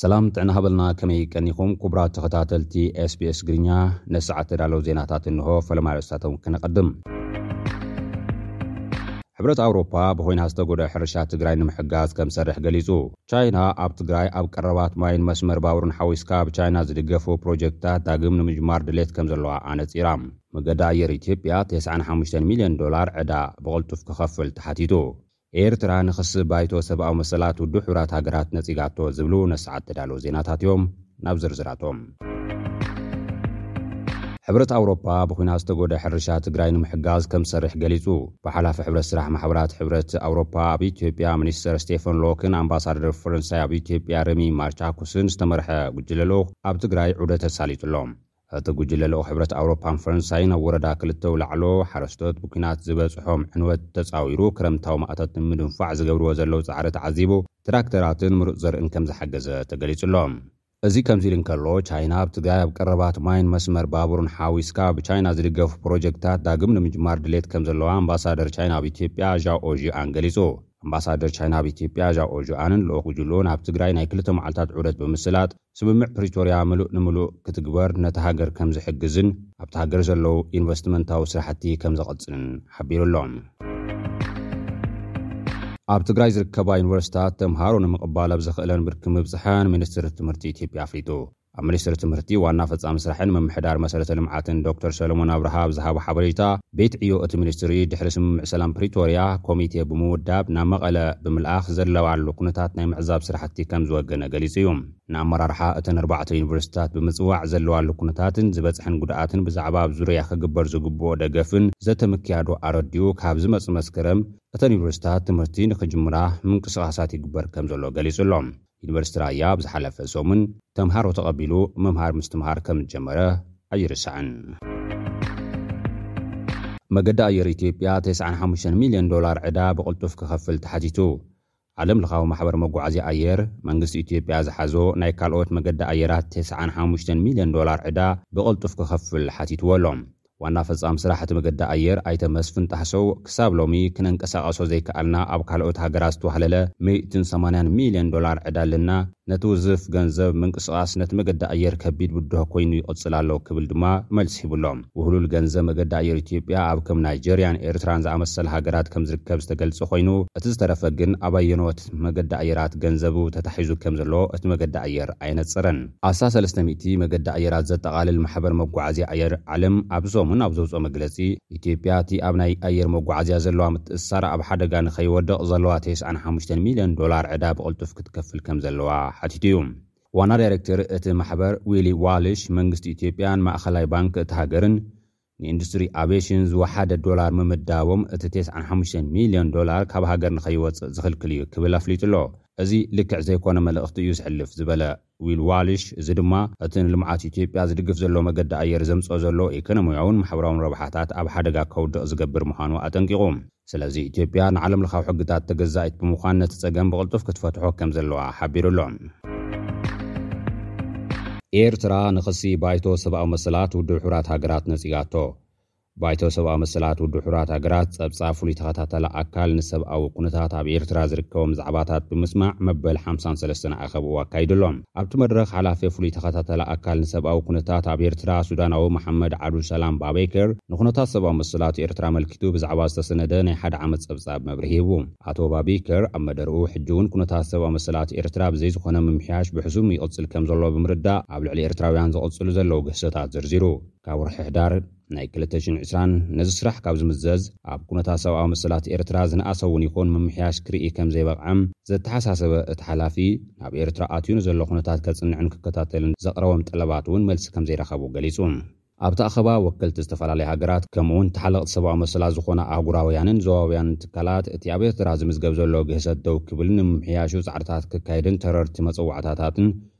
ሰላም ጥዕና ሃበልና ከመይ ቀኒኹም ኩቡራት ተኸታተልቲ ኤስቢኤስ ግርኛ ነሰዓ ተዳለዉ ዜናታት እንሆ ፈለማ ርእስታቶም ከነቐድም ሕብረት ኣውሮፓ ብኹናት ዝተጎድኦ ሕርሻ ትግራይ ንምሕጋዝ ከም ዝሰርሕ ገሊጹ ቻይና ኣብ ትግራይ ኣብ ቀረባት ማይን መስመር ባቡርን ሓዊስካ ብቻይና ዝድገፉ ፕሮጀክትታት ዳግም ንምጅማር ድሌት ከም ዘለዋ ኣነጺራ መገዲ ኣየር ኢትዮጵያ ተስዓን ሓሙሽተን ሚልዮን ዶላር ዕዳ ብቕልጡፍ ክኸፍል ተሓቲቱ። ኤርትራ ንክሲ ባይቶ ሰብኣዊ መሰላት ውድብ ሕቡራት ሃገራት ነጺጋቶ ዝብሉ ነሰዓት ተዳለዉ ዜናታት'ዮም። ናብ ዝርዝራቶም። ሕብረት ኣውሮፓ ብኩናት ዝተጎድኣ ሕርሻ ትግራይ ንምሕጋዝ ከምዝሰርሕ ገሊጹ። ብሓላፊ ሕብረት ስራሕ ማሕበራት ሕብረት ኣውሮፓ ኣብ ኢትዮጵያ ሚኒስተር ስቴፈን ሎክን ኣምባሳደር ፈረንሳይ ኣብ ኢትዮጵያ ረሚ ማርቻኩስን ዝተመርሐ ጉጅለ ልኡኽ ኣብ ትግራይ ዑደት ኣሳሊጡ'ሎ። እቲ ጉጅለ ልኡኽ ሕብረት ኣውሮፓን ፈረንሳይን ኣብ ወረዳ ክልተ ኣውላዕሎ ሓረስቶት ብኲናት ዝበፅሖም ዕንወት ተፃዊሩ ክረምታዊ ማእቶት ንምድንፋዕ ዝገብርዎ ዘለዉ ፃዕሪ ተዓዚቡ ትራክተራትን ምሩፅ ዘርእን ከምዝሓገዘ ተገሊፁ ኣሎ። እዚ ከምዚ ኢሉ እንከሎ ቻይና ኣብ ትግራይ ኣብ ቀረባት ማይን መስመር ባቡርን ሓዊስካ ብቻይና ዝድገፉ ፕሮጀክትታት ዳግም ንምጅማር ድሌት ከምዘለዋ ኣምባሳደር ቻይና ኣብ ኢትዮጵያ ዣኦ ዢኣን ገሊፁ። ኣምባሳደር ቻይና ኣብ ኢትዮጵያ ዣኦ ዢኣንን ልኡኽ ጉጅልኡን ኣብ ትግራይ ናይ ክልተ መዓልታት ዑደት ብምስላጥ፣ ስምምዕ ፕሪቶርያ ምሉእ ንምሉእ ክትግበር ነታ ሃገር ከምዝሕግዝን ኣብታ ሃገር ዘለዉ ኢንቨስትመንታዊ ስራሕቲ ከምዘቐፅልን ሓቢሩ ኣሎ። ኣብ ትግራይ ዝርከባ ዩኒቨርሲታት ተምሃሮ ንምቕባል ኣብ ዘኽእለን ብርኪ ምብፅሐን ሚኒስትሪ ትምህርቲ ኢትዮጵያ ኣፍሊጡ። ኣብ ሚኒስትሪ ትምህርቲ ዋና ፈፃሚ ስራሕን ምምሕዳር መሰረተ ልምዓትን ዶክተር ሰለሞን ኣብርሃ ኣብ ዝሃቦ ሓበሬታ፣ ቤት ዕዮ እቲ ሚኒስትሪ ድሕሪ ስምምዕ ሰላም ፕሪቶርያ ኮሚቴ ብምውዳብ ናብ መቐለ ብምልኣኽ ዘለዋሉ ኩነታት ናይ ምዕዛብ ስራሕቲ ከምዝወገነ ገሊፁ እዩ። ንኣመራርሓ እተን ኣርባዕተ ዩኒቨርሲቲታት ብምፅዋዕ ዘለዋሉ ኩነታትን ዝበፅሐን ጉድኣትን ብዛዕባ ኣብ ዙርያ ክግበር ዝግብኦ ደገፍን ዘተ ምክያዱ ኣረዲኡ ካብ ዝመፅእ መስከረም እተን ዩኒቨርሲቲታት ትምህርቲ ንክጅምራ ምንቅስቓሳት ይግበር ከምዘሎ ገሊፁ ኣሎ። ዩኒቨርሲቲ ራያ ኣብ ዝሓለፈ ሰሙን ተምሃሮ ተቐቢሉ ምምሃር ምስትምሃር ከምዝጀመረ ኣይርሳዕን። መገዲ ኣየር ኢትዮጵያ ተስዓን ሓሙሽተን ሚልዮን ዶላር ዕዳ ብቕልጡፍ ክኸፍል ተሓቲቱ። ዓለም ለኻዊ ማሕበር መጓዓዝያ ኣየር፣ መንግስቲ ኢትዮጵያ ዝሓዞ ናይ ካልኦት መገዲ ኣየራት ተስዓን ሓሙሽተን ሚልዮን ዶላር ዕዳ ብቕልጡፍ ክኸፍል ሓቲትዎ ኣሎ። ዋና ፈፃሚ ስራሕ እቲ መገዲ ኣየር ኣይተ መስፍን ጣህሰው ክሳብ ሎሚ ክነንቀሳቐሶ ዘይከኣልና ኣብ ካልኦት ሃገራት ዝተዋህለለ ሚእትን ሰማንያን ሚሊየን ዶላር ዕዳ ኣለና፣ ነቲ ውዝፍ ገንዘብ ምንቅስቓስ ነቲ መገዲ ኣየር ከቢድ ብድሆ ኮይኑ ይቕፅል ኣሎ ክብል ድማ መልሲ ሂቡ ኣሎ። ውህሉል ገንዘብ መገዲ ኣየር ኢትዮጵያ ኣብ ከም ናይጀርያን ኤርትራን ዝኣመሰላ ሃገራት ከምዝርከብ ዝተገልፀ ኮይኑ እቲ ዝተረፈ ግን ኣብ ኣየኖት መገዲ ኣየራት ገንዘቡ ተታሒዙ ከምዘሎ እቲ መገዲ ኣየር ኣየነፀረን። ኣስታት ሰለስተ ሚእቲ መገዲ ኣየራት ዘጠቓልል ማሕበር መጓዓዝያ ኣየር ዓለም ኣብዚ ሰሙን ኣብ ዘውጽኦ መግለጺ፣ ኢትዮጵያ እቲ ኣብ ናይ ኣየር መጓዓዝያ ዘለዋ ምትእስሳር ኣብ ሓደጋ ንከይወድቕ ዘለዋ ተስዓን ሓሙሽተን ሚልዮን ዶላር ዕዳ ብቕልጡፍ ክትከፍል ከምዘለዋ ሓቲቱ'ዩ። ዋና ዳይረክተር እቲ ማሕበር ዊሊ ዋልሽ፣ መንግስቲ ኢትዮጵያን ማእከላይ ባንክ እታ ሃገርን ንኢንዱስትሪ ኣቬሽን ዝወሓደ ዶላር ምምዳቦም እቲ ቴስዓን ሓሙሽተን ሚልዮን ዶላር ካብ ሃገር ንከይወፅእ ዝኽልክል እዩ ክብል ኣፍሊጡ'ሎ። እዚ ልክዕ ዘይኮነ መልእኽቲ እዩ ዘሕልፍ ዝበለ ዊል ዋልሽ እዚ ድማ እቲ ንልምዓት ኢትዮጵያ ዝድግፍ ዘሎ መገዲ ኣየር ዘምፅኦ ዘሎ ኢኮኖሚያውን ማሕበራውን ረብሓታት ኣብ ሓደጋ ከውድቕ ዝገብር ምዃኑ ኣጠንቂቑ። ስለዚ ኢትዮጵያ ንዓለምለኻዊ ሕግታት ተገዛኢት ብምዃን ነቲ ጸገም ብቕልጡፍ ክትፈትሖ ከም ዘለዋ ሓቢሩ ኣሎ። ኤርትራ ንኽሲ ባይቶ ሰብኣዊ መሰላት ውድብ ሕቡራት ሃገራት ነጺጋቶ። ባይቶ ሰብኣዊ መሰላት ውድብ ሕቡራት ሃገራት፣ ጸብጻብ ፍሉይ ተኸታታሊ ኣካል ንሰብኣዊ ኩነታት ኣብ ኤርትራ ዝርከቦም ዛዕባታት ብምስማዕ መበል ሓምሳን ሰለስተን ኣኸብኡ ኣካይዱ ኣሎ። ኣብቲ መድረኽ ሓላፊ ፍሉይ ተኸታታሊ ኣካል ንሰብኣዊ ኩነታት ኣብ ኤርትራ ሱዳናዊ መሓመድ ዓዱሰላም ባቤከር ንኩነታት ሰብኣዊ መሰላት ኤርትራ ኣመልኪቱ ብዛዕባ ዝተሰነደ ናይ ሓደ ዓመት ጸብጻብ መብርሂ ሂቡ። ኣቶ ባቤከር ኣብ መደርኡ ሕጂ'ውን ኩነታት ሰብኣዊ መሰላት ኤርትራ ብዘይ ዝኾነ ምምሕያሽ ብሕሱም ይቕጽል ከምዘሎ ብምርዳእ ኣብ ልዕሊ ኤርትራውያን ዝቕጽሉ ዘለዉ ግህሰታት ዘርዚሩ ካብ ወርሒ ሕዳር ናይ ክልተ ሽሕን ዕስራን ነዚ ስራሕ ካብ ዝምዘዝ፣ ኣብ ኩነታት ሰብኣዊ መሰላት ኤርትራ ዝነኣሰ'ውን ይኹን ምምሕያሽ ክርኢ ከም ዘይበቕዐ ዘተሓሳሰበ እቲ ሓላፊ፣ ናብ ኤርትራ ኣትዩ ንዘሎ ኩነታት ከጽንዕን ክከታተልን ዘቕረቦም ጠለባት'ውን መልሲ ከም ዘይረኸቡ ገሊጹ። ኣብቲ ኣኸባ ወከልቲ ዝተፈላለያ ሃገራት ከምኡ'ውን ተሓለቕቲ ሰብኣዊ መሰላት ዝኾና ኣህጉራውያንን ዞባውያንን ትካላት፣ እቲ ኣብ ኤርትራ ዝምዝገብ ዘሎ ግህሰት ደው ክብልን ንምምሕያሹ ጻዕርታት ክካየድን ተረርቲ መጸዋዕታታትን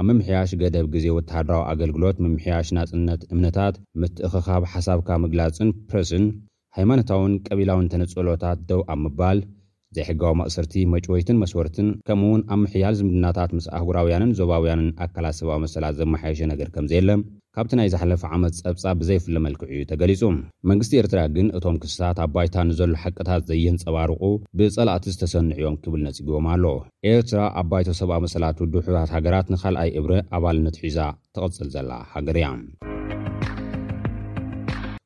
ኣብ ምምሕያሽ ገደብ ግዜ ወተሃደራዊ ኣገልግሎት፣ ምምሕያሽ ናጽነት እምነታት፣ ምትእኽኻብ ሓሳብካ ምግላጽን ፕረስን፣ ሃይማኖታውን ቀቢላውን ተነጽሎታት ደው ኣብ ምባል፣ ዘይሕጋዊ ማእሰርቲ፣ መጭወይትን መስወርትን፣ ከምኡ'ውን ኣብ ምሕያል ዝምድናታት ምስ ኣህጉራውያንን ዞባውያንን ኣካላት ሰብኣዊ መሰላት ዘመሓየሸ ነገር ከምዘየለ ካብቲ ናይ ዝሓለፈ ዓመት ጸብጻብ ብዘይፍለ መልክዑ'ዩ ተገሊጹ። መንግስቲ ኤርትራ ግን እቶም ክስታት ኣብ ባይታ ንዘሎ ሓቅታት ዘየንጸባርቑ፣ ብጸላእቲ ዝተሰንዑ'ዮም ክብል ነጺግዎም ኣሎ። ኤርትራ ኣብ ባይቶ ሰብኣዊ መሰላት ውድብ ሕቡራት ሃገራት ንካልኣይ እብረ ኣባልነት ሒዛ ትቕጽል ዘላ ሃገር እያ።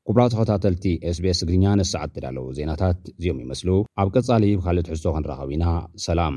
ኩቡራት ተኸታተልቲ SBS ትግርኛ ነዚ ሰዓት ዝተዳለዉ ዜናታት እዚኦም ይመስሉ። ኣብ ቀጻሊ ብካልእ ትሕዝቶ ክንራኸብ ኢና። ሰላም።